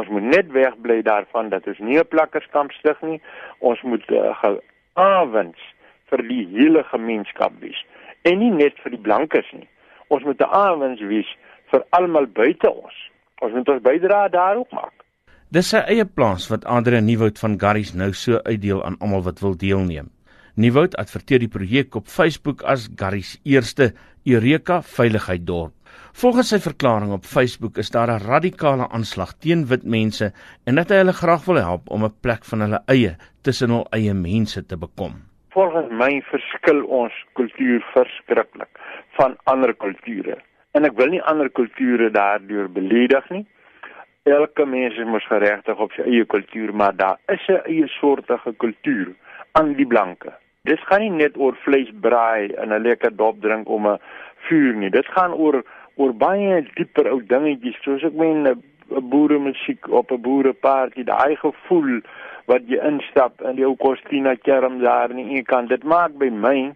Ons moet net wegbly daarvan dat ons nie 'n plakkerskamp stig nie. Ons moet uh, geawens vir die hele gemeenskap wees en nie net vir die blankes nie. Ons moet 'n awens wees vir almal buite ons. Ons moet ons bydra daar ook maak. Dis sy eie plaas wat Andre Nieuwoud van Garries nou so uitdeel aan almal wat wil deelneem. Nieuwoud adverteer die projek op Facebook as Garries eerste Eureka veiligheid dorp. Volgens sy verklaring op Facebook is daar 'n radikale aanslag teen wit mense en dat hy hulle graag wil help om 'n plek van hulle eie tussen hul eie mense te bekom. Volgens my verskil ons kultuur verskriklik van ander kulture. En ek wil nie ander kulture daardeur beledig nie. Elke mens is geregtig op sy eie kultuur, maar daar is 'n eie soortige kultuur aan die blanke. Dit gaan nie net oor vleisbraai en 'n lekker dop drink om 'n vuur nie. Dit gaan oor oor baie dieper ou dingetjies soos ek meen 'n boere musiek op 'n boereparty, daai gevoel wat jy instap in die ou Costina kerm daar in die kant. Dit maak by my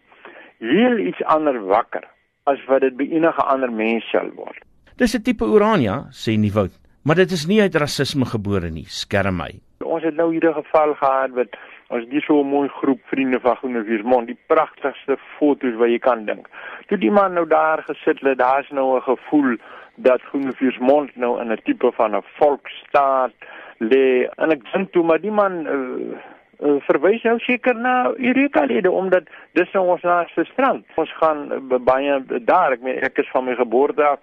heel iets anders wakker as wat dit by enige ander mens sal word. Dis 'n tipe Urania, sê Nieuwoud, maar dit is nie uit rasisme gebore nie, skerm my. Ons het nou hierdie geval gehad wat Ons dis so 'n mooi groep vriende van Groenewiersmond, die pragtigste foto's wat jy kan dink. Toe die man nou daar gesit het, daar's nou 'n gevoel dat Groenewiersmond nou in 'n tipe van 'n volksstaat lê. En ek dink toe maar die man uh, uh, verwys nou seker na Eureka lede omdat dis nou ons laaste strand. Ons gaan uh, baie daar, ek meen ek is van my geboorte af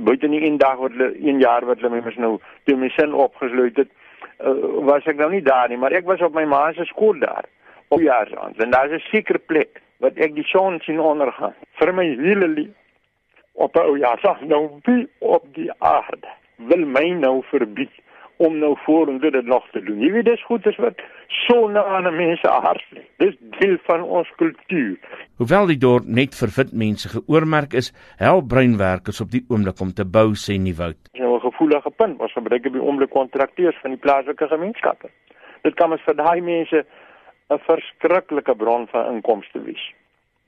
buite nie een dag wat hulle een jaar wat hulle my mis nou toe my sin opgesluit het uh, was ek nou nie daar nie, maar ek was op my ma se skool daar op jaarsand. En daar's 'n sekere plek wat ek die son sien ondergaan. Vir my hele lewe op ou jaarsand nou wie op die aarde wil my nou verbied om nou vorentoe dit nog te doen. Jy weet dis goed is wat so na aan mense hart lê. Dis deel van ons kultuur. Hoewel die dorp net vir wit mense geoormerk is, help breinwerkers op die oomblik om te bou sê Nieuwoud. Dis 'n gevoelige punt. Ons gebruik op die oomblik kontrakteurs van die plaaslike gemeenskappe. Dit kan ons vir daai mense 'n verskriklike bron van inkomste wees.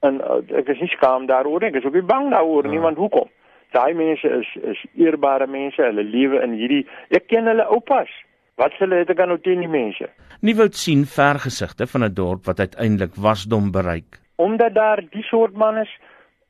En uh, ek is nie skaam daaroor nie. Ek is ook nie bang daaroor nie, ja. want hoekom? Daai mense is is eerbare mense. Hulle lewe in hierdie ek ken hulle oupas. Wat hulle het ek aan nou teen die mense. Nie wou sien vergesigte van 'n dorp wat uiteindelik wasdom bereik. Omdat daar die soort man is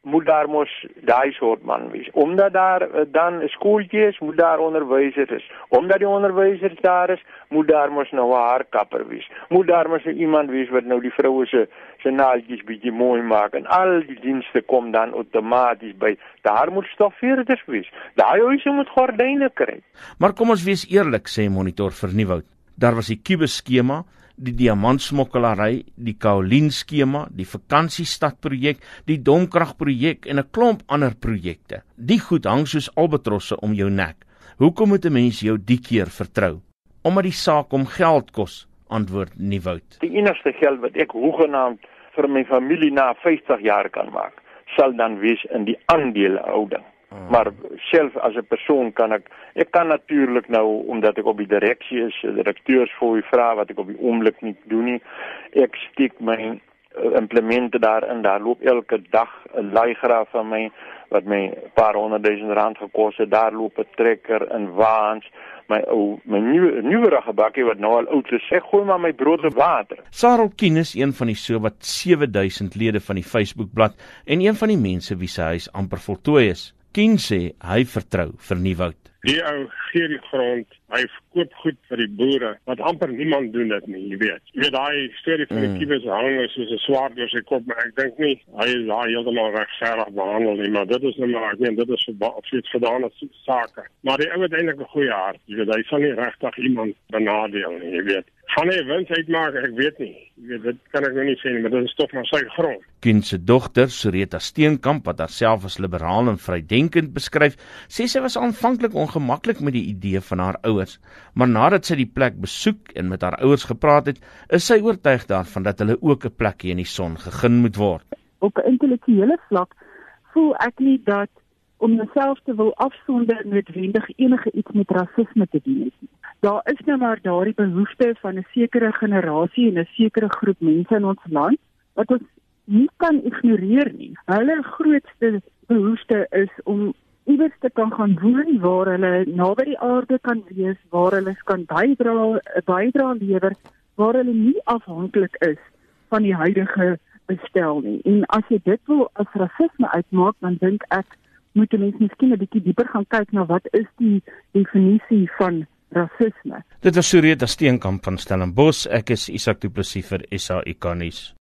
moet daar mos daai soort man wees. Omdat daar uh, dan 'n skooltjie is, moet daar onderwysers is. Omdat die onderwysers daar is, moet daar mos nou 'n haarkapper wees. Moet daar mos iemand wees wat nou die vroue se se naaltjies bietjie mooi maak en al die dienste kom dan outomaties by. Daar moet stofveerders wees. Daai huise moet gordyne kry. Maar kom ons wees eerlik, sê monitor vernuwoud. Daar was die kubus skema die diamantsmokkelary, die Kaolin skema, die vakansiestad projek, die domkrag projek en 'n klomp ander projekte. Die goed hang soos albatrosse om jou nek. Hoekom moet 'n mens jou die keer vertrou? Omdat die saak om geld kos, antwoord Nieuwoud. Die enigste geld wat ek hoegenaamd vir my familie na 50 jaar kan maak, sal dan wees in die aandelehouding. Hmm. Maar self as 'n persoon kan ek ek kan natuurlik nou omdat ek op die direksie is, direkteurs vir u vra wat ek op die oomblik nie doen nie. Ek steek my uh, implemente daarin. Daar loop elke dag 'n laaigraaf van my wat my 'n paar honderd duisend rand gekos het. Daar loop 'n trekker in waans my ou my nuwe nuwerige bakkie wat nou al oud is. Ek gooi maar my brood en water. Sarel Kien is een van die sowat 7000 lede van die Facebookblad en een van die mense wie se huis amper voltooi is. Ken sê hy vertrou vir Nieuwoud. Die ou gee die grond, hy verkoop goed vir die boere wat amper niemand doen dit nie, jy weet. Jy weet daai storie van die mm. kiewes hang is soos 'n swaard deur sy kop, maar ek dink nie hy is daar heeltemal regverdig behandel nie, maar dit is nou maar ek meen dit is vir vir gedane sake. Maar die ou het eintlik 'n goeie hart, jy weet hy sal nie regtig iemand benadeel nie, jy weet. Gaan hy wins uitmaak? Ek weet nie. Ek weet dit kan ek nou nie sê nie, maar dit is tog maar sy grond. Kind se dogter, Soreta Steenkamp, wat haarself as liberaal en vrydenkend beskryf, sê sy was aanvanklik ongemaklik met die idee van haar ouers, maar nadat sy die plek besoek en met haar ouers gepraat het, is sy oortuig daarvan dat hulle ook 'n plekjie in die son gegeen moet word. Op 'n intellektuele vlak voel ek nie dat om myself te wil afsonder noodwendig enige iets met rasisme te doen het nie daar is nou maar daardie behoefte van 'n sekere generasie en 'n sekere groep mense in ons land wat ons nie kan ignoreer nie. Hulle grootste behoefte is om iewers te kan gaan woon waar hulle naby die aarde kan wees, waar hulle kan bydra bydra lewer, waar hulle nie afhanklik is van die huidige bestel nie. En as jy dit wil as rasisme uitmaak, dan dink ek moet jy miskien 'n bietjie dieper gaan kyk na wat is die definisie van rasisme. Dit was Sureta Steenkamp van Stellenbosch. Ek is Isak Du Plessis vir SA Ikonis.